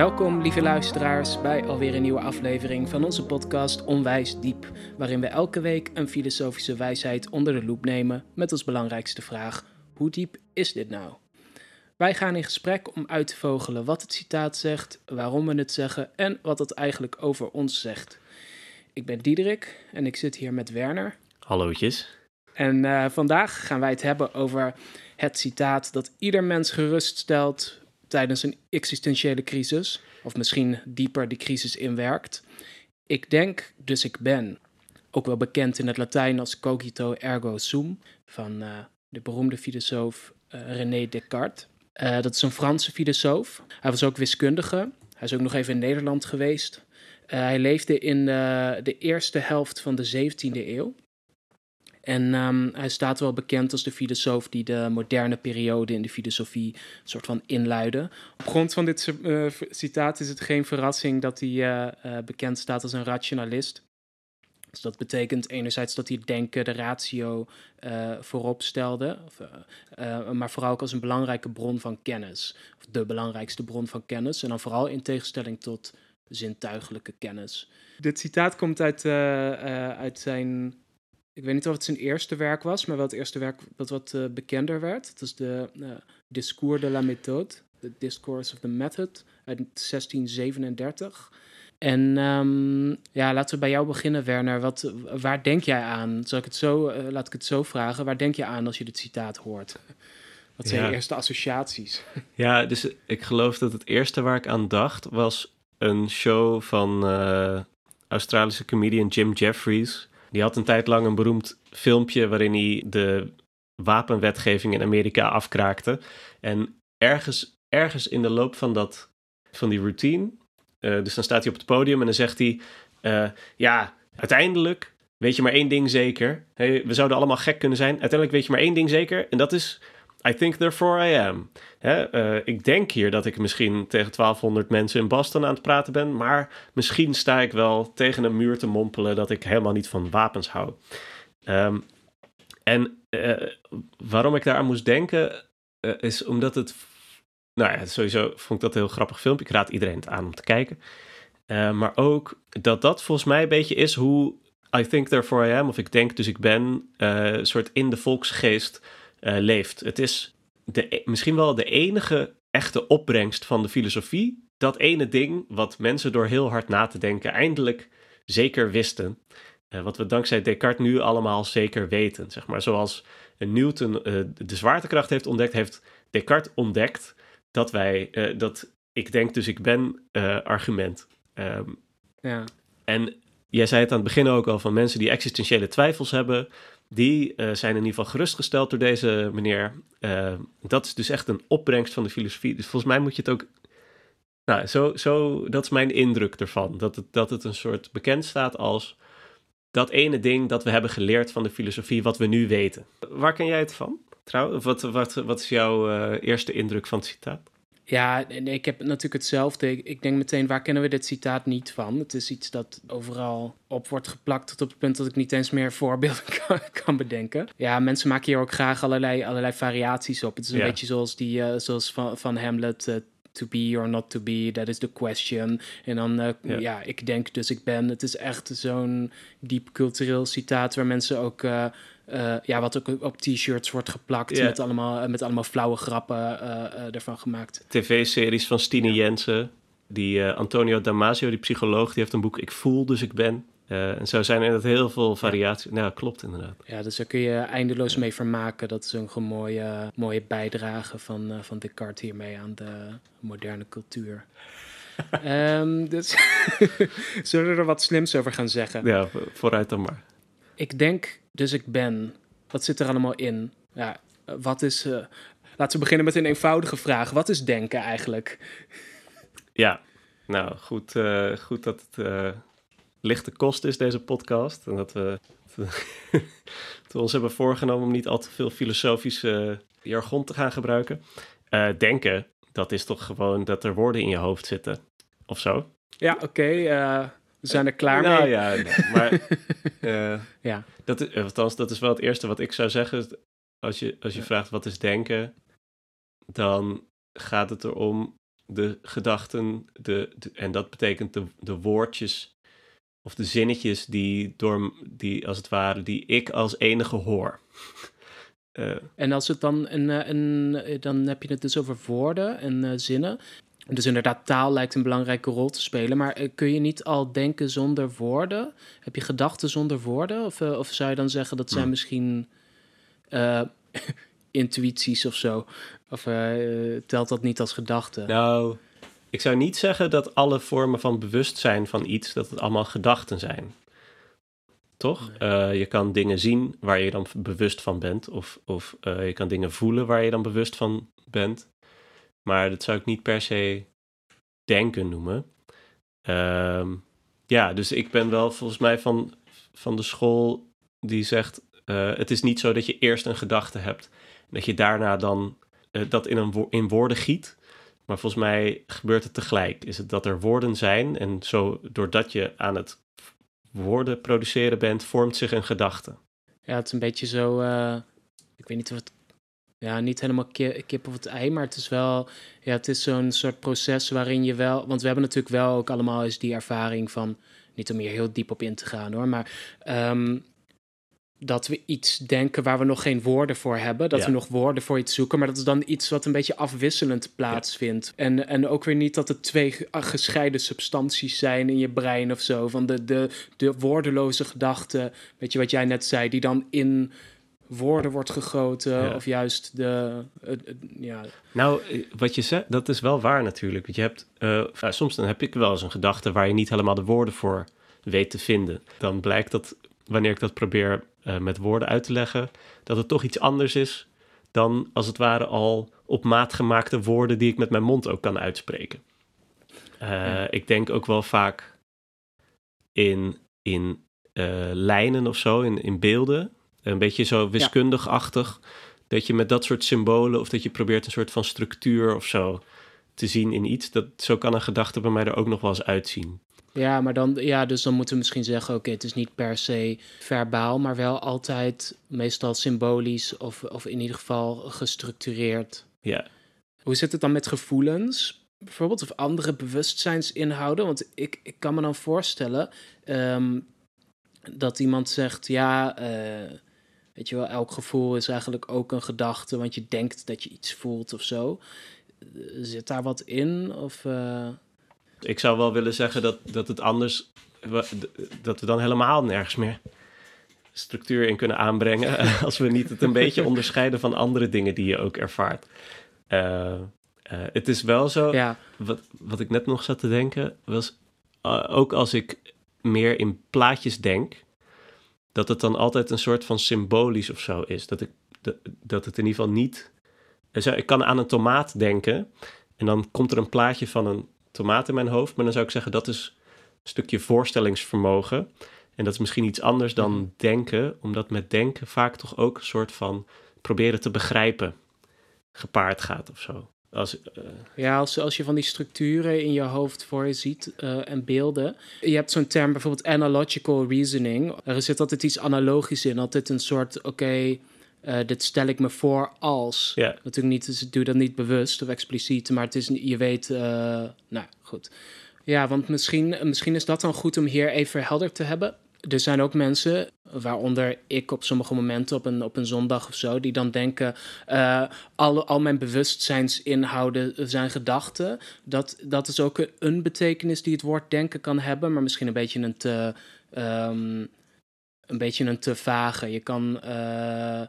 Welkom, lieve luisteraars, bij alweer een nieuwe aflevering van onze podcast Onwijs Diep, waarin we elke week een filosofische wijsheid onder de loep nemen met als belangrijkste vraag: hoe diep is dit nou? Wij gaan in gesprek om uit te vogelen wat het citaat zegt, waarom we het zeggen en wat het eigenlijk over ons zegt. Ik ben Diederik en ik zit hier met Werner. Hallootjes. En uh, vandaag gaan wij het hebben over het citaat dat ieder mens geruststelt tijdens een existentiële crisis, of misschien dieper die crisis inwerkt. Ik denk, dus ik ben. Ook wel bekend in het Latijn als cogito ergo sum, van uh, de beroemde filosoof uh, René Descartes. Uh, dat is een Franse filosoof. Hij was ook wiskundige. Hij is ook nog even in Nederland geweest. hij leefde in de eerste helft van de 17e eeuw. En um, hij staat wel bekend als de filosoof die de moderne periode in de filosofie soort van inluidde. Op grond van dit uh, citaat is het geen verrassing dat hij uh, uh, bekend staat als een rationalist. Dus dat betekent enerzijds dat hij het denken, de ratio voorop stelde, of, maar vooral ook als een belangrijke bron van kennis. Of de belangrijkste bron van kennis. En dan vooral in tegenstelling tot zintuigelijke kennis. Dit citaat komt uit, uit zijn ik weet niet of het zijn eerste werk was, maar wel het eerste werk dat wat uh, bekender werd. Het is de uh, Discours de la méthode, The Discourse of the Method, uit 1637. En um, ja, laten we bij jou beginnen, Werner. Wat, waar denk jij aan? Zal ik het zo, uh, laat ik het zo vragen. Waar denk je aan als je dit citaat hoort? Wat zijn ja. je eerste associaties? Ja, dus ik geloof dat het eerste waar ik aan dacht was een show van Australische comedian Jim Jeffries die had een tijd lang een beroemd filmpje waarin hij de wapenwetgeving in Amerika afkraakte. En ergens, ergens in de loop van, dat, van die routine, uh, dus dan staat hij op het podium en dan zegt hij: uh, Ja, uiteindelijk weet je maar één ding zeker. Hey, we zouden allemaal gek kunnen zijn. Uiteindelijk weet je maar één ding zeker. En dat is I think therefore I am. Uh, ik denk hier dat ik misschien tegen 1200 mensen in Boston aan het praten ben, maar misschien sta ik wel tegen een muur te mompelen dat ik helemaal niet van wapens hou. Um, en uh, waarom ik daaraan moest denken, uh, is omdat het. Nou ja, sowieso vond ik dat een heel grappig filmpje. Ik raad iedereen het aan om te kijken. maar ook dat dat volgens mij een beetje is hoe I think therefore I am, of ik denk dus ik ben, soort in de volksgeest uh, leeft. Het is de, e-, misschien wel de enige echte opbrengst van de filosofie. Dat ene ding wat mensen door heel hard na te denken eindelijk zeker wisten. Uh, wat we dankzij Descartes nu allemaal zeker weten. Zeg maar. Zoals Newton uh, de zwaartekracht heeft ontdekt, heeft Descartes ontdekt dat wij, dat ik denk dus ik ben argument. Um, ja. En jij zei het aan het begin ook al van mensen die existentiële twijfels hebben die uh, zijn in ieder geval gerustgesteld door deze meneer. Uh, dat is dus echt een opbrengst van de filosofie. Dus volgens mij moet je het ook. Nou, zo, zo, dat is mijn indruk ervan. Dat het, dat het een soort bekend staat als dat ene ding dat we hebben geleerd van de filosofie, wat we nu weten. Waar ken jij het van? Trouw, wat, wat, wat is jouw uh, eerste indruk van het citaat? Ja, ik heb natuurlijk hetzelfde. Ik denk meteen, waar kennen we dit citaat niet van? Het is iets dat overal op wordt geplakt tot op het punt dat ik niet eens meer voorbeelden kan, kan bedenken. Ja, mensen maken hier ook graag allerlei, allerlei variaties op. Het is een ja. beetje zoals, die, uh, zoals van, van Hamlet... Uh, to be or not to be, that is the question. En dan, uh, ja. ja. ik denk dus ik ben. Het is echt zo'n diep cultureel citaat waar mensen ook uh, uh, ja, wat ook op t-shirts wordt geplakt yeah. met, allemaal, met allemaal flauwe grappen uh, ervan gemaakt. TV-series van Stine ja. Jensen. Die Antonio Damasio, die psycholoog, die heeft een boek Ik voel, dus ik ben. en zo zijn er heel veel variaties. Ja. Nou, klopt inderdaad. Ja, dus daar kun je eindeloos mee vermaken. Dat is een mooie, mooie bijdrage van, van Descartes hiermee aan de moderne cultuur. um, dus zullen we er wat slims over gaan zeggen? Ja, vooruit dan maar. Ik denk dus ik ben. Wat zit er allemaal in? Ja, wat is. Uh, laten we beginnen met een eenvoudige vraag. Wat is denken eigenlijk? Ja, nou goed, uh, goed dat het uh, lichte kost is, deze podcast. En dat we, dat we ons hebben voorgenomen om niet al te veel filosofische jargon te gaan gebruiken. denken, dat is toch gewoon dat er woorden in je hoofd zitten. Of zo? Ja, oké. Okay, we zijn er klaar nou, mee. Ja, maar uh, ja. Dat, is, althans, dat is wel het eerste wat ik zou zeggen. Als je, als je vraagt wat is denken, dan gaat het erom de gedachten, de, de- en dat betekent de, de woordjes of de zinnetjes die door, die als het ware, die ik als enige hoor. Eh, En als het dan een, eh, een, eh, dan heb je het dus over woorden en eh, zinnen. Dus inderdaad, taal lijkt een belangrijke rol te spelen. Maar eh, kun je niet al denken zonder woorden? Heb je gedachten zonder woorden? Of, eh, of zou je dan zeggen dat zijn Hmm. misschien eh, intuïties of zo? Of telt dat niet als gedachten? nou, ik zou niet zeggen dat alle vormen van bewustzijn van iets, dat het allemaal gedachten zijn. Toch? Je kan dingen zien waar je dan bewust van bent. Of, of je kan dingen voelen waar je dan bewust van bent. Maar dat zou ik niet per se denken noemen. Ehm, ja, dus ik ben wel volgens mij van, van de school die zegt... eh, het is niet zo dat je eerst een gedachte hebt... dat je daarna dan eh, dat in, een in woorden giet... Maar volgens mij gebeurt het tegelijk. Is het dat er woorden zijn en zo doordat je aan het woorden produceren bent, vormt zich een gedachte. Ja, het is een beetje zo. eh, ik weet niet of het. Ja, niet helemaal ki- kip of het ei, maar het is wel. Ja, het is zo'n soort proces waarin je wel. Want we hebben natuurlijk wel ook allemaal eens die ervaring van. Niet om hier heel diep op in te gaan hoor, maar. ehm, dat we iets denken waar we nog geen woorden voor hebben. Dat Ja. we nog woorden voor iets zoeken. Maar dat is dan iets wat een beetje afwisselend plaatsvindt. En, en ook weer niet dat het twee ah, gescheiden substanties zijn in je brein of zo. Van de, de, de woordeloze gedachten. Weet je wat jij net zei, die dan in woorden wordt gegoten. Ja. Of juist de. ja, Nou, eh, wat je zegt, dat is wel waar natuurlijk. Want je hebt, eh, soms dan heb ik wel eens een gedachte waar je niet helemaal de woorden voor weet te vinden. Dan blijkt dat, wanneer ik dat probeer eh, met woorden uit te leggen, dat het toch iets anders is dan als het ware al op maat gemaakte woorden die ik met mijn mond ook kan uitspreken. Ja. Ik denk ook wel vaak in, in lijnen of zo, in, in beelden. Een beetje zo wiskundig-achtig. Dat je met dat soort symbolen of dat je probeert een soort van structuur of zo te zien in iets. Dat, zo kan een gedachte bij mij er ook nog wel eens uitzien. ja, maar dan. Ja, dus dan moeten we misschien zeggen: oké, het is niet per se verbaal, maar wel altijd meestal symbolisch. Of, of in ieder geval gestructureerd. Ja, Hoe zit het dan met gevoelens? Bijvoorbeeld, of andere bewustzijnsinhouden? Want ik, ik kan me dan voorstellen ehm, dat iemand zegt: ja, eh, weet je wel, elk gevoel is eigenlijk ook een gedachte, want je denkt dat je iets voelt of zo. Eh, Zit daar wat in? Of, eh, ik zou wel willen zeggen dat, dat het anders, dat we dan helemaal nergens meer structuur in kunnen aanbrengen. als we niet het een beetje onderscheiden van andere dingen die je ook ervaart. Eh, het is wel zo, ja, wat, wat ik net nog zat te denken, was ook als ik meer in plaatjes denk, dat het dan altijd een soort van symbolisch of zo is. Dat, ik, dat, dat het in ieder geval niet. eh, zo, Ik kan aan een tomaat denken en dan komt er een plaatje van een tomaat in mijn hoofd, maar dan zou ik zeggen dat is een stukje voorstellingsvermogen. En dat is misschien iets anders dan Mhm. denken, omdat met denken vaak toch ook een soort van proberen te begrijpen gepaard gaat of zo. Als, eh, Ja, als, als je van die structuren in je hoofd voor je ziet eh, en beelden. Je hebt zo'n term bijvoorbeeld analogical reasoning. Er zit altijd iets analogisch in. Altijd een soort, oké, eh, dit stel ik me voor als. Natuurlijk niet, dus ik doe dat niet bewust of expliciet, maar het is, je weet, nou goed. Ja, want misschien, misschien is dat dan goed om hier even helder te hebben. Er zijn ook mensen, waaronder ik op sommige momenten op een, op een zondag of zo, die dan denken: eh, al, al mijn bewustzijnsinhouden zijn gedachten. Dat, dat is ook een, betekenis die het woord denken kan hebben, maar misschien een beetje een te, ehm, een beetje een te vage. Je kan. eh, eh,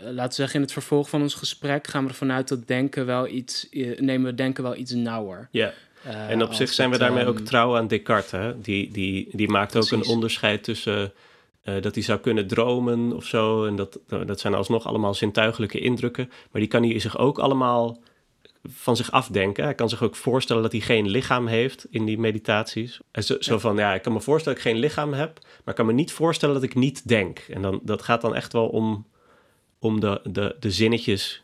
laten we zeggen, in het vervolg van ons gesprek gaan we ervan uit dat denken wel iets, nemen we denken wel iets nauwer. ja. Eh, En op zich zijn we daarmee ook ehm, trouw aan Descartes. Hè? Die, die, die maakt ook een onderscheid tussen eh, dat hij zou kunnen dromen of zo. En dat, dat zijn alsnog allemaal zintuigelijke indrukken. Maar die kan hij zich ook allemaal van zich afdenken. Hij kan zich ook voorstellen dat hij geen lichaam heeft in die meditaties. En zo, zo van, ja, ik kan me voorstellen dat ik geen lichaam heb, maar ik kan me niet voorstellen dat ik niet denk. En dan, dat gaat dan echt wel om, om de, de, de zinnetjes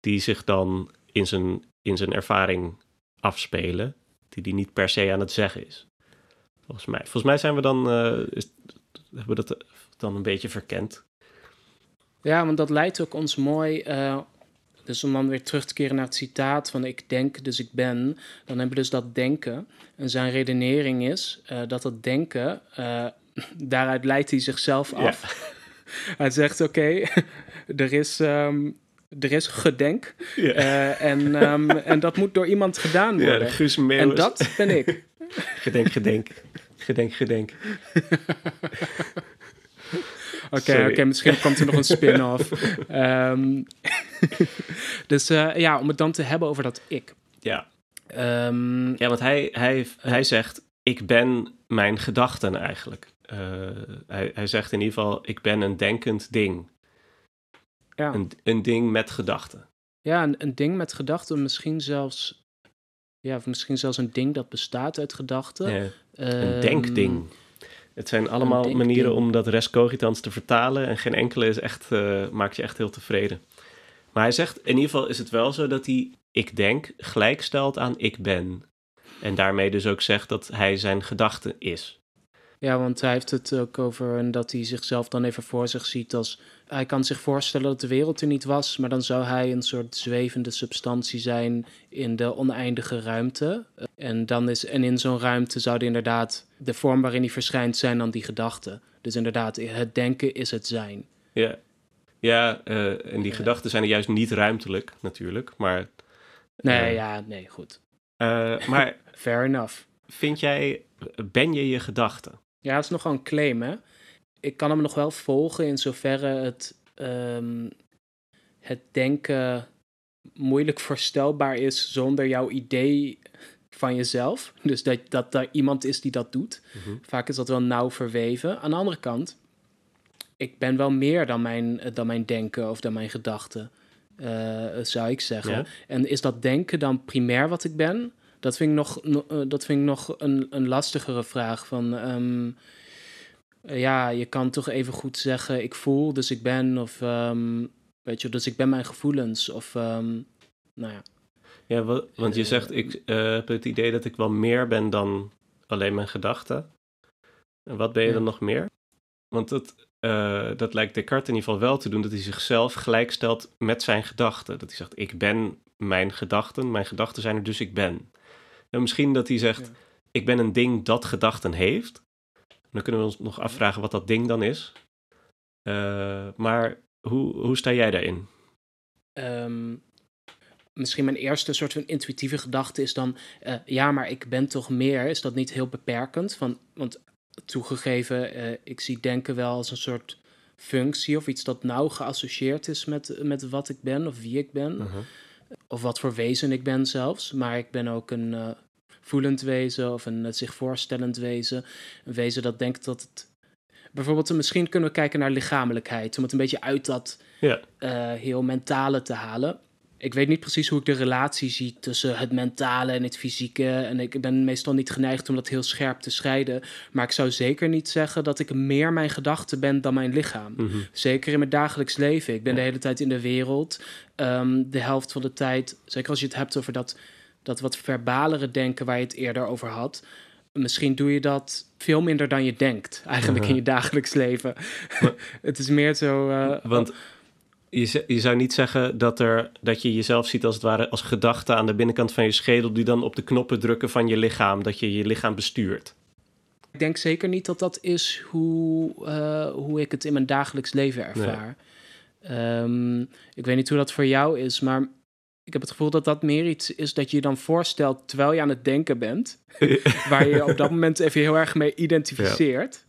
die zich dan in zijn, in zijn ervaring afspelen, die die niet per se aan het zeggen is. Volgens mij. Volgens mij zijn we dan, eh, is, hebben we dat dan een beetje verkend. Ja, want dat leidt ook ons mooi. eh, Dus om dan weer terug te keren naar het citaat van ik denk, dus ik ben, dan hebben we dus dat denken. En zijn redenering is uh, dat dat denken, daaruit leidt hij zichzelf af. Ja. hij zegt oké, er is... Um, er is gedenk. Ja. Uh, en, um, en dat moet door iemand gedaan worden. Ja, Guus En dat ben ik. gedenk, gedenk. Gedenk, gedenk. Oké, oké, misschien komt er nog een spin-off. um, dus uh, ja, om het dan te hebben over dat ik. Ja. Um, ja, want hij, hij, hij zegt, ik ben mijn gedachten eigenlijk. Uh, hij, hij zegt in ieder geval, ik ben een denkend ding. Ja. Een, een ding met gedachten. Ja, een, een ding met gedachten, misschien zelfs... Ja, of misschien zelfs een ding dat bestaat uit gedachten. Ja, een um, denkding. Het zijn allemaal manieren om dat res cogitans te vertalen en geen enkele is echt, uh, maakt je echt heel tevreden. Maar hij zegt, in ieder geval is het wel zo dat hij ik denk gelijkstelt aan ik ben. En daarmee dus ook zegt dat hij zijn gedachte is. Ja, want hij heeft het ook over dat hij zichzelf dan even voor zich ziet als... Hij kan zich voorstellen dat de wereld er niet was, maar dan zou hij een soort zwevende substantie zijn in de oneindige ruimte. En, dan is, en in zo'n ruimte zou inderdaad de vorm waarin hij verschijnt zijn dan die gedachte. Dus inderdaad, het denken is het zijn. Ja, ja uh, en die gedachten zijn er juist niet ruimtelijk natuurlijk, maar... Nee, uh, ja, nee, goed. Uh, maar... Fair enough. Vind jij, ben je je gedachten? Ja, dat is nogal een claim, hè? Ik kan hem nog wel volgen in zoverre het, um, het denken moeilijk voorstelbaar is zonder jouw idee van jezelf. Dus dat, dat er iemand is die dat doet. Mm -hmm. Vaak is dat wel nauw verweven. Aan de andere kant, ik ben wel meer dan mijn, dan mijn denken of dan mijn gedachten, uh, zou ik zeggen. Ja? En is dat denken dan primair wat ik ben? Dat vind ik nog, uh, dat vind ik nog een, een lastigere vraag. Van, um, ja, je kan toch even goed zeggen, ik voel, dus ik ben. Of, um, weet je, dus ik ben mijn gevoelens. Of, um, nou ja. Ja, want je zegt, ik uh, heb het idee dat ik wel meer ben dan alleen mijn gedachten. En wat ben je ja. dan nog meer? Want dat, uh, dat lijkt Descartes in ieder geval wel te doen, dat hij zichzelf gelijkstelt met zijn gedachten. Dat hij zegt, ik ben mijn gedachten, mijn gedachten zijn er, dus ik ben. En misschien dat hij zegt, ja. ik ben een ding dat gedachten heeft. Dan kunnen we ons nog afvragen wat dat ding dan is. Uh, maar hoe, hoe sta jij daarin? Um, misschien mijn eerste soort van intuïtieve gedachte is dan... Uh, ja, maar ik ben toch meer. Is dat niet heel beperkend? Van, want toegegeven, uh, ik zie denken wel als een soort functie... of iets dat nauw geassocieerd is met, met wat ik ben of wie ik ben... -huh. Of wat voor wezen ik ben zelfs. Maar ik ben ook een uh, voelend wezen of een uh, zich voorstellend wezen. Een wezen dat denkt dat het. Bijvoorbeeld, misschien kunnen we kijken naar lichamelijkheid. Om het een beetje uit dat ja. uh, heel mentale te halen ik weet niet precies hoe ik de relatie zie tussen het mentale en het fysieke. En ik ben meestal niet geneigd om dat heel scherp te scheiden. Maar ik zou zeker niet zeggen dat ik meer mijn gedachten ben dan mijn lichaam. Mm -hmm. Zeker in mijn dagelijks leven. Ik ben de hele tijd in de wereld. Um, de helft van de tijd, zeker als je het hebt over dat, dat wat verbalere denken waar je het eerder over had. Misschien doe je dat veel minder dan je denkt, eigenlijk in je dagelijks leven. het is meer zo. Uh, Want je, je zou niet zeggen dat, er, dat je jezelf ziet als het ware als gedachte aan de binnenkant van je schedel, die dan op de knoppen drukken van je lichaam, dat je je lichaam bestuurt. Ik denk zeker niet dat dat is hoe, uh, hoe ik het in mijn dagelijks leven ervaar. Nee. Um, ik weet niet hoe dat voor jou is, maar ik heb het gevoel dat dat meer iets is dat je je dan voorstelt terwijl je aan het denken bent, waar je op dat moment even heel erg mee identificeert.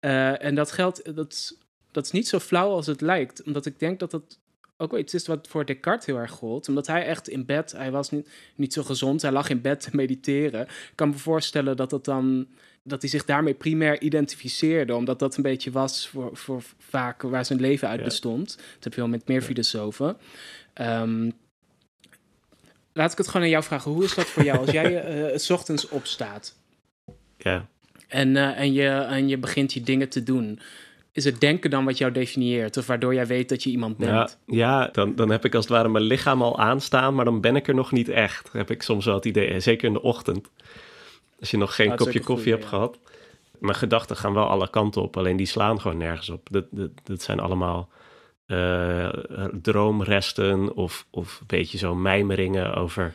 Ja. Uh, en dat geldt, dat dat is niet zo flauw als het lijkt. Omdat ik denk dat dat ook wel iets is wat voor Descartes heel erg gold. Omdat hij echt in bed, hij was niet, niet zo gezond, hij lag in bed te mediteren. Ik kan me voorstellen dat dat dan dat hij zich daarmee primair identificeerde, omdat dat een beetje was voor, voor vaak waar zijn leven uit bestond. Ja. Dat heb je wel met meer ja. filosofen. Um, laat ik het gewoon aan jou vragen. Hoe is dat voor jou als jij uh, s ochtends opstaat? Ja. En, uh, en, je, en je begint je dingen te doen is het denken dan wat jou definieert? Of waardoor jij weet dat je iemand bent? Ja, ja dan, dan heb ik als het ware mijn lichaam al aanstaan, maar dan ben ik er nog niet echt. Heb ik soms wel het idee, zeker in de ochtend. Als je nog geen kopje koffie hebt ja. gehad. Mijn gedachten gaan wel alle kanten op, alleen die slaan gewoon nergens op. Dat, dat, dat zijn allemaal eh, droomresten of, of een beetje zo mijmeringen over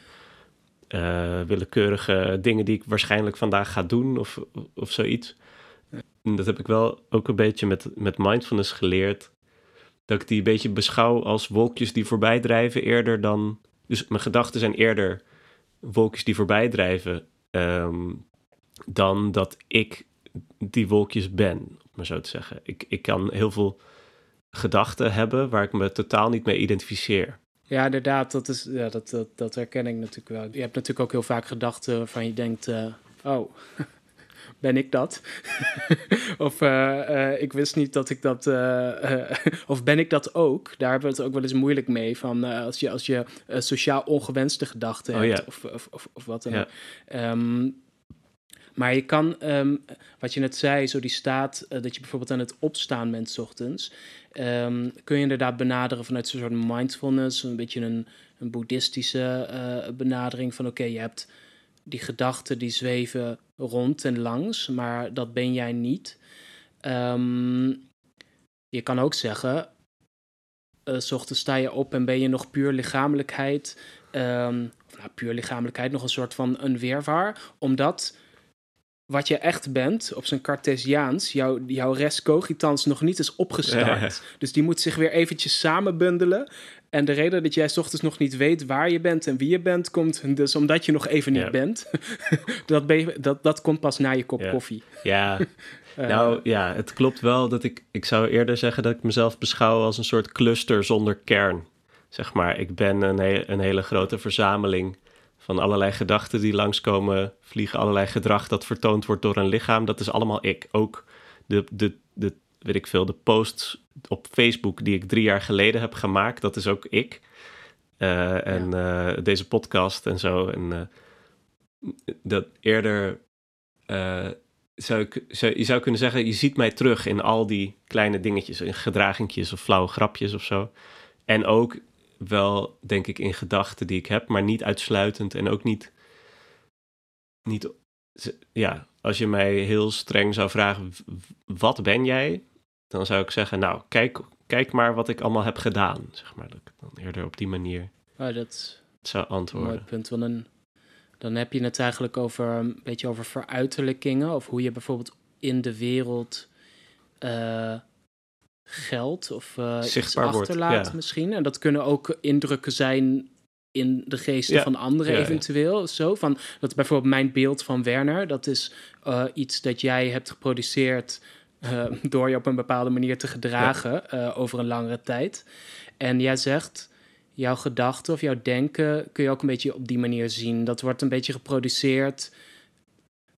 eh, willekeurige dingen die ik waarschijnlijk vandaag ga doen of, of zoiets. En dat heb ik wel ook een beetje met, met mindfulness geleerd. Dat ik die een beetje beschouw als wolkjes die voorbij drijven eerder dan... Dus mijn gedachten zijn eerder wolkjes die voorbij drijven... Ehm, dan dat ik die wolkjes ben, om maar zo te zeggen. Ik, ik kan heel veel gedachten hebben waar ik me totaal niet mee identificeer. Ja, inderdaad, dat, is, ja, dat, dat, dat herken ik natuurlijk wel. Je hebt natuurlijk ook heel vaak gedachten waarvan je denkt, uh, oh, ben ik dat? of uh, uh, ik wist niet dat ik dat, of ben ik dat ook? Daar hebben we het ook wel eens moeilijk mee, van als je, als je sociaal ongewenste gedachten Oh, hebt, of, of, of, of wat dan. Ehm, maar je kan, ehm, wat je net zei, zo die staat eh, dat je bijvoorbeeld aan het opstaan bent 's ochtends, ehm, kun je inderdaad benaderen vanuit zo'n soort mindfulness, een beetje een, een boeddhistische eh, benadering van oké, je hebt die gedachten die zweven rond en langs, maar dat ben jij niet. Ehm, je kan ook zeggen, eh, 's ochtends sta je op en ben je nog puur lichamelijkheid, ehm, of nou, puur lichamelijkheid, nog een soort van een weerwaar, omdat wat je echt bent, op zijn Cartesiaans, jouw, jouw res cogitans nog niet is opgestart. Dus die moet zich weer eventjes samenbundelen. En de reden dat jij 's ochtends nog niet weet waar je bent en wie je bent, komt dus omdat je nog even niet Ja. bent. dat, dat, dat komt pas na je kop Ja. koffie. Ja, Eh, nou ja, het klopt wel dat ik... Ik zou eerder zeggen dat ik mezelf beschouw als een soort cluster zonder kern. Zeg maar, ik ben een, he- een hele grote verzameling van allerlei gedachten die langskomen, vliegen allerlei gedrag dat vertoond wordt door een lichaam. Dat is allemaal ik. Ook de, de, de, weet ik veel, de posts op Facebook die ik drie jaar geleden heb gemaakt, dat is ook ik. Eh, en eh, deze podcast en zo. En eh, dat eerder zou ik, zou, je zou kunnen zeggen, je ziet mij terug in al die kleine dingetjes, in gedragingjes of flauwe grapjes of zo. En ook wel, denk ik, in gedachten die ik heb, maar niet uitsluitend en ook niet, niet, ja, als je mij heel streng zou vragen, wat ben jij? Dan zou ik zeggen, nou, kijk, kijk maar wat ik allemaal heb gedaan, zeg maar. Dat ik dan eerder op die manier oh, dat zou een mooi antwoorden. punt. Want dan, dan heb je het eigenlijk over een beetje over veruiterlijkingen. Of hoe je bijvoorbeeld in de wereld eh, geld of eh iets Zichtbaar wordt, achterlaat ja. misschien. En dat kunnen ook indrukken zijn in de geesten Ja, van anderen ja, eventueel. Zo van, dat bijvoorbeeld mijn beeld van Werner, dat is eh, iets dat jij hebt geproduceerd eh, door je op een bepaalde manier te gedragen eh, over een langere tijd. En jij zegt, jouw gedachten of jouw denken kun je ook een beetje op die manier zien. Dat wordt een beetje geproduceerd.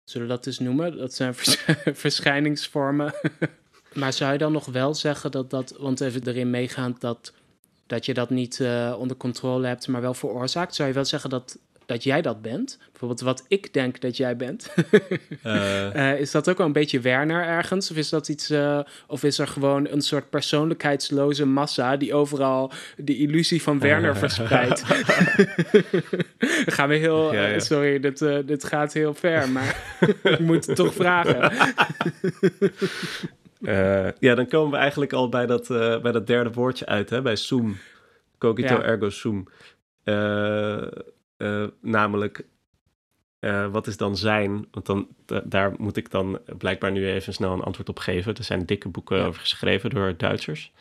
Zullen we dat eens noemen? Dat zijn vers- verschijningsvormen. maar zou je dan nog wel zeggen dat dat, want even erin meegaand dat, dat je dat niet eh, onder controle hebt, maar wel veroorzaakt? Zou je wel zeggen dat, dat jij dat bent? Bijvoorbeeld wat ik denk dat jij bent. Eh, Eh, is dat ook wel een beetje Werner ergens? Of is dat iets, eh, of is er gewoon een soort persoonlijkheidsloze massa die overal de illusie van Werner verspreidt? Gaan we heel, Ja, ja. sorry, dit, dit gaat heel ver, maar ik moet het toch vragen. Ja, dan komen we eigenlijk al bij dat, bij dat derde woordje uit, hè, bij sum. Cogito Ja. ergo. Eh, eh, namelijk, eh, wat is dan zijn? Want dan, da- daar moet ik dan blijkbaar nu even snel een antwoord op geven. Er zijn dikke boeken Ja. over geschreven door Duitsers.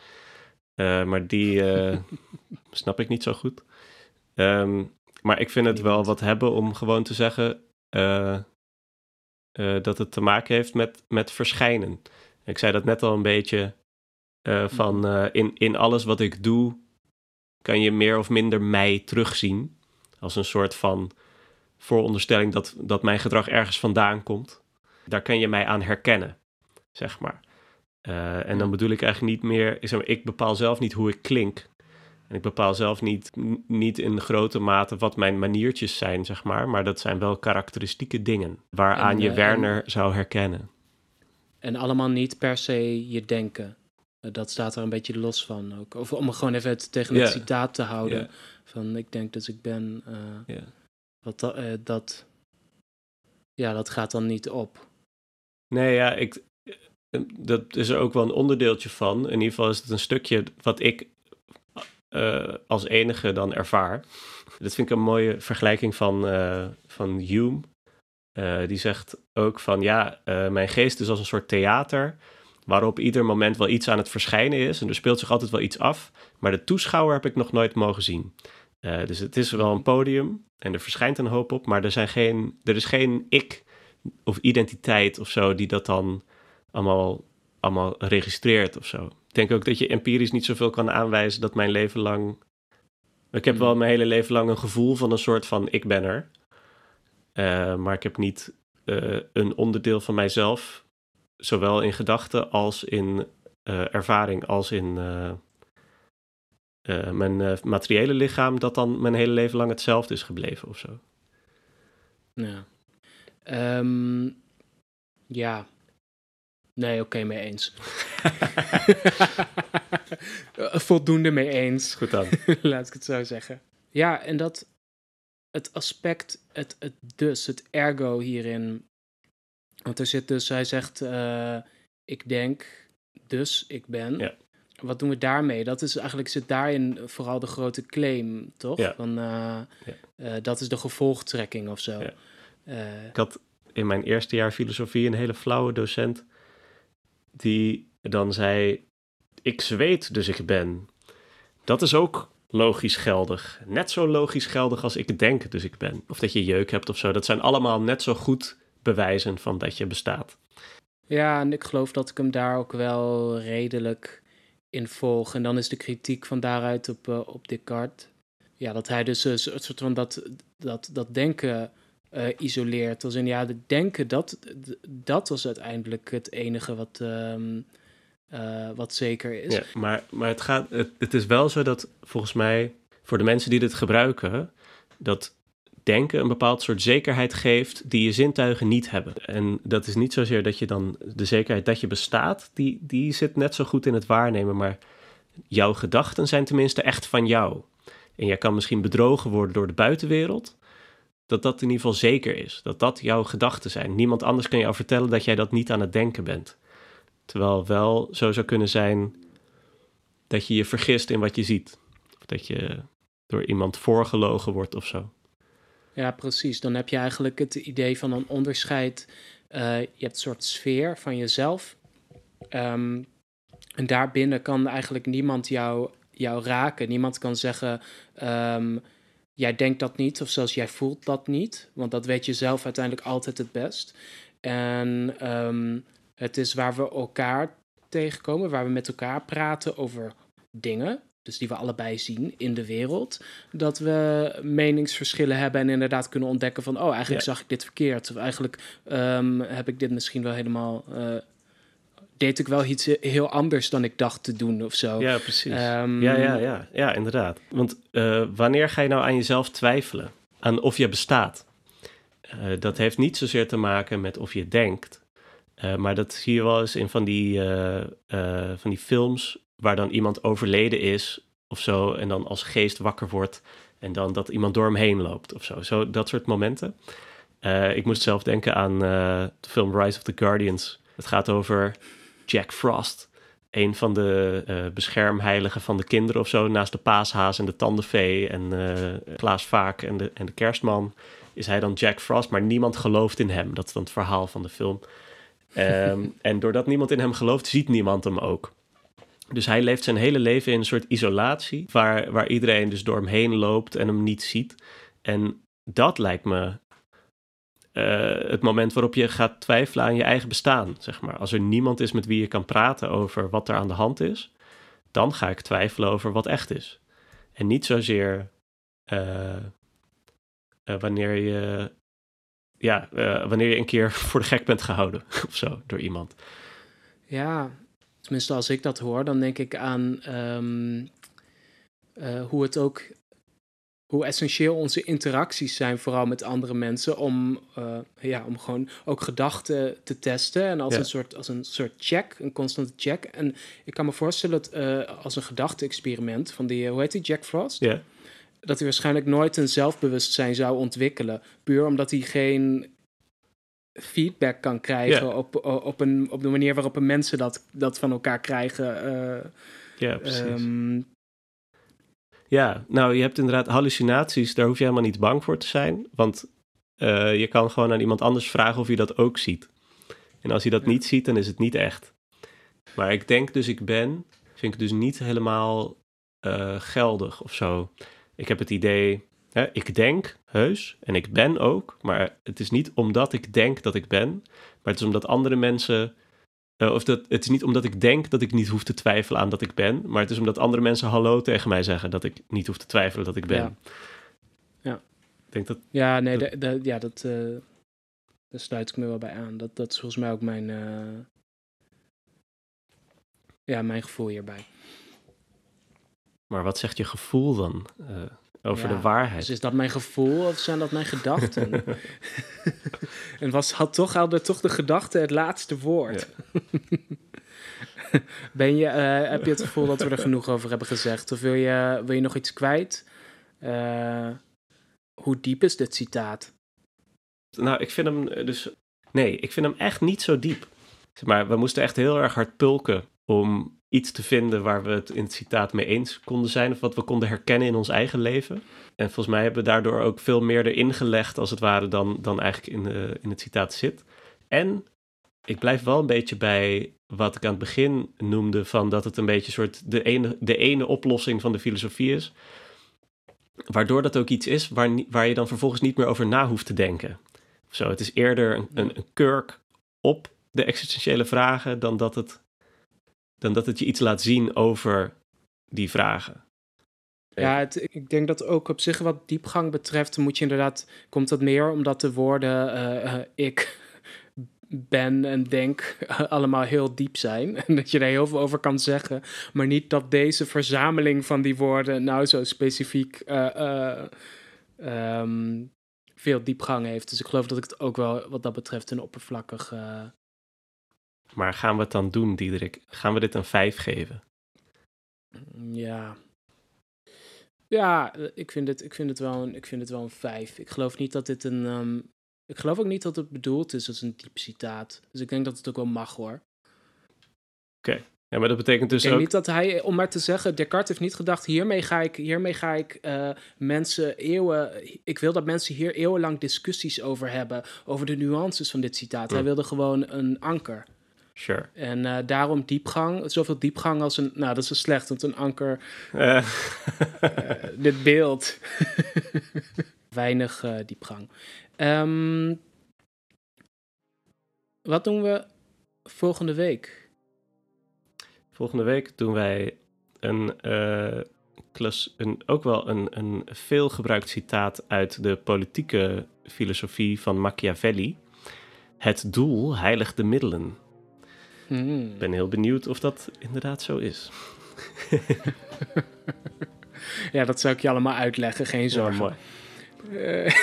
Eh, maar die snap ik niet zo goed. Ehm, maar ik vind het wel wat hebben om gewoon te zeggen dat het te maken heeft met, met verschijnen. Ik zei dat net al een beetje van eh, in, in alles wat ik doe kan je meer of minder mij terugzien. Als een soort van vooronderstelling dat, dat mijn gedrag ergens vandaan komt. Daar kan je mij aan herkennen, zeg maar. Eh, en dan bedoel ik eigenlijk niet meer, ik, zeg maar, ik bepaal zelf niet hoe ik klink. En ik bepaal zelf niet, niet in grote mate wat mijn maniertjes zijn, zeg maar. Maar dat zijn wel karakteristieke dingen waaraan En, je eh, Werner zou herkennen. En allemaal niet per se je denken. Eh, dat staat er een beetje los van ook. Of om gewoon even het tegen het citaat te houden. Van ik denk dus ik ben. eh, Ja. wat dat, eh, dat. Ja, dat gaat dan niet op. Nee, ja, ik, dat is er ook wel een onderdeeltje van. In ieder geval is het een stukje wat ik uh, als enige dan ervaar. Dat vind ik een mooie vergelijking van, van Hume. Die zegt ook van ja, mijn geest is als een soort theater waarop ieder moment wel iets aan het verschijnen is. En er speelt zich altijd wel iets af. Maar de toeschouwer heb ik nog nooit mogen zien. Uh, dus het is wel een podium en er verschijnt een hoop op, maar er, zijn geen, er is geen ik of identiteit of zo die dat dan allemaal, allemaal registreert of zo. Ik denk ook dat je empirisch niet zoveel kan aanwijzen dat mijn leven lang. Ik heb wel mijn hele leven lang een gevoel van een soort van ik ben er. Uh, maar ik heb niet uh, een onderdeel van mijzelf, zowel in gedachten als in uh, ervaring, als in mijn materiële lichaam, dat dan mijn hele leven lang hetzelfde is gebleven of zo. Ja. Um, ja, Nee, oké, mee eens. Voldoende mee eens. Goed dan. Laat ik het zo zeggen. Ja, en dat het aspect, het, het dus, het ergo hierin. Want er zit dus, hij zegt, uh, ik denk, dus ik ben. Ja. Wat doen we daarmee? Dat is eigenlijk, zit daarin vooral de grote claim, toch? Ja. Van, uh, ja. uh, dat is de gevolgtrekking of zo. Ik had in mijn eerste jaar filosofie een hele flauwe docent die dan zei: Ik zweet, dus ik ben. Dat is ook logisch geldig. Net zo logisch geldig als ik denk, dus ik ben. Of dat je jeuk hebt of zo. Dat zijn allemaal net zo goed bewijzen van dat je bestaat. Ja, en ik geloof dat ik hem daar ook wel redelijk in volg. En dan is de kritiek van daaruit op, uh, op Descartes. Ja, dat hij dus een soort van dat, dat, dat denken uh, isoleert. Als in ja, het denken, dat, dat was uiteindelijk het enige wat, um, uh, wat zeker is. Ja, maar, maar het, gaat, het, het is wel zo dat volgens mij voor de mensen die dit gebruiken, dat denken een bepaald soort zekerheid geeft die je zintuigen niet hebben. En dat is niet zozeer dat je dan de zekerheid dat je bestaat, die, die zit net zo goed in het waarnemen, maar jouw gedachten zijn tenminste echt van jou. En jij kan misschien bedrogen worden door de buitenwereld, dat dat in ieder geval zeker is. Dat dat jouw gedachten zijn. Niemand anders kan jou vertellen dat jij dat niet aan het denken bent. Terwijl wel zo zou kunnen zijn dat je je vergist in wat je ziet. Of dat je door iemand voorgelogen wordt of zo. Ja, precies. Dan heb je eigenlijk het idee van een onderscheid. Uh, je hebt een soort sfeer van jezelf. Um, en daarbinnen kan eigenlijk niemand jou, jou raken. Niemand kan zeggen. Um, jij denkt dat niet, of zelfs jij voelt dat niet, want dat weet je zelf uiteindelijk altijd het best. En um, het is waar we elkaar tegenkomen, waar we met elkaar praten over dingen, dus die we allebei zien in de wereld, dat we meningsverschillen hebben en inderdaad kunnen ontdekken van, oh, eigenlijk ja. zag ik dit verkeerd, of eigenlijk um, heb ik dit misschien wel helemaal uh, deed ik wel iets heel anders dan ik dacht te doen of zo. Ja, precies. Um, ja, ja, ja, ja, inderdaad. Want uh, wanneer ga je nou aan jezelf twijfelen? Aan of je bestaat? Uh, dat heeft niet zozeer te maken met of je denkt. Uh, maar dat zie je wel eens in van die, van die films waar dan iemand overleden is of zo. En dan als geest wakker wordt en dan dat iemand door hem heen loopt of zo. zo dat soort momenten. ik moest zelf denken aan de film Rise of the Guardians. Het gaat over Jack Frost. Een van de uh, beschermheiligen van de kinderen of zo. Naast de paashaas en de tandenvee en Klaas Vaak en de, en de kerstman. Is hij dan Jack Frost, maar niemand gelooft in hem. Dat is dan het verhaal van de film. Um, en doordat niemand in hem gelooft, ziet niemand hem ook. Dus hij leeft zijn hele leven in een soort isolatie, waar, waar iedereen dus door hem heen loopt en hem niet ziet. En dat lijkt me uh, het moment waarop je gaat twijfelen aan je eigen bestaan. Zeg maar. Als er niemand is met wie je kan praten over wat er aan de hand is, dan ga ik twijfelen over wat echt is. En niet zozeer uh, uh, wanneer je. Ja, wanneer je een keer voor de gek bent gehouden of zo door iemand. Ja, tenminste als ik dat hoor, dan denk ik aan um, hoe het ook hoe essentieel onze interacties zijn, vooral met andere mensen, om, uh, ja, om gewoon ook gedachten te testen. En als, Ja. een soort, als een soort check, een constante check. En ik kan me voorstellen dat eh, als een gedachte-experiment van die, eh, hoe heet die, Jack Frost? Ja, Dat hij waarschijnlijk nooit een zelfbewustzijn zou ontwikkelen. Puur omdat hij geen feedback kan krijgen op, op, een, op de manier waarop een mensen dat, dat van elkaar krijgen. eh, Ja, precies. ehm, Ja, nou, je hebt inderdaad hallucinaties, daar hoef je helemaal niet bang voor te zijn. Want eh, je kan gewoon aan iemand anders vragen of hij dat ook ziet. En als hij dat Ja. niet ziet, dan is het niet echt. Maar ik denk dus ik ben, vind ik dus niet helemaal eh, geldig of zo. Ik heb het idee, ik denk heus en ik ben ook. Maar het is niet omdat ik denk dat ik ben, maar het is omdat andere mensen eh, of dat, het is niet omdat ik denk dat ik niet hoef te twijfelen aan dat ik ben, maar het is omdat andere mensen hallo tegen mij zeggen dat ik niet hoef te twijfelen dat ik ben. Ja. Ja. Ik denk dat, ja, nee, Dat- de- de- ja, dat, eh, daar sluit ik me wel bij aan. Dat, dat is volgens mij ook mijn, eh, ja, mijn gevoel hierbij. maar wat zegt je gevoel dan over Ja, de waarheid? Dus is dat mijn gevoel of zijn dat mijn gedachten? en was, had toch, hadden toch de gedachten het laatste woord? ben je, eh, heb je het gevoel dat we er genoeg over hebben gezegd? Of wil je, wil je nog iets kwijt? Eh, hoe diep is dit citaat? Nou, ik vind hem eh, dus. Nee, ik vind hem echt niet zo diep. Maar we moesten echt heel erg hard pulken om iets te vinden waar we het in het citaat mee eens konden zijn. Of wat we konden herkennen in ons eigen leven. En volgens mij hebben we daardoor ook veel meer erin gelegd, als het ware, dan, dan eigenlijk in, de, in het citaat zit. En ik blijf wel een beetje bij wat ik aan het begin noemde: van dat het een beetje soort de ene, de ene oplossing van de filosofie is. Waardoor dat ook iets is waar, waar je dan vervolgens niet meer over na hoeft te denken. Zo, het is eerder een, een, een kurk op de existentiële vragen dan dat, het, dan dat het je iets laat zien over die vragen. Ja, het, ik denk dat ook op zich wat diepgang betreft, moet je inderdaad, komt dat meer omdat de woorden eh, eh, ik ben en denk allemaal heel diep zijn. En dat je daar heel veel over kan zeggen. Maar niet dat deze verzameling van die woorden nou zo specifiek eh, eh, ehm, veel diepgang heeft. Dus ik geloof dat ik het ook wel wat dat betreft een oppervlakkig... Maar gaan we het dan doen, Diederik? Gaan we dit een 5 geven? Ja. Ja, eh, ik vind het, ik vind het, wel, een, ik vind het wel een vijf. Ik geloof niet dat dit een. ehm, ik geloof ook niet dat het bedoeld is als een diep citaat. Dus ik denk dat het ook wel mag hoor. Ja, maar dat betekent dus ik denk ook... niet dat hij, om maar te zeggen, Descartes heeft niet gedacht: hiermee ga ik, hiermee ga ik eh, mensen eeuwen. Ik wil dat mensen hier eeuwenlang discussies over hebben. Over de nuances van dit citaat. Hij wilde gewoon een anker. Sure. En eh, daarom diepgang. Zoveel diepgang als een. Nou, dat is wel slecht, want een anker Eh, dit beeld. Weinig diepgang. Ehm, wat doen we volgende week? Volgende week doen wij een, klas, een, ook wel een, een veel gebruikt citaat uit de politieke filosofie van Machiavelli. Het doel heiligt de middelen. Hmm. Ik ben heel benieuwd of dat inderdaad zo is. Ja, dat zou ik je allemaal uitleggen, geen Ja, zorgen. mooi. Eh,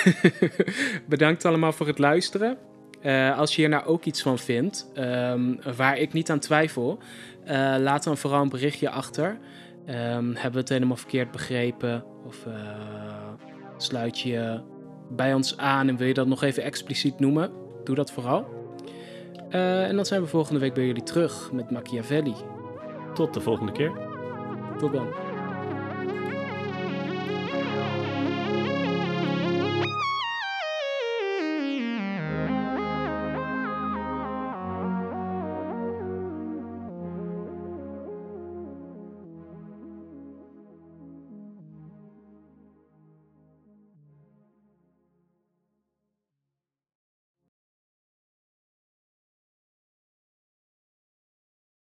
bedankt allemaal voor het luisteren. Eh, als je hier nou ook iets van vindt, ehm, waar ik niet aan twijfel, eh, laat dan vooral een berichtje achter. Ehm, hebben we het helemaal verkeerd begrepen? Of sluit je bij ons aan en wil je dat nog even expliciet noemen? Doe dat vooral. Eh, en dan zijn we volgende week bij jullie terug met Machiavelli. Tot de volgende keer. Tot dan.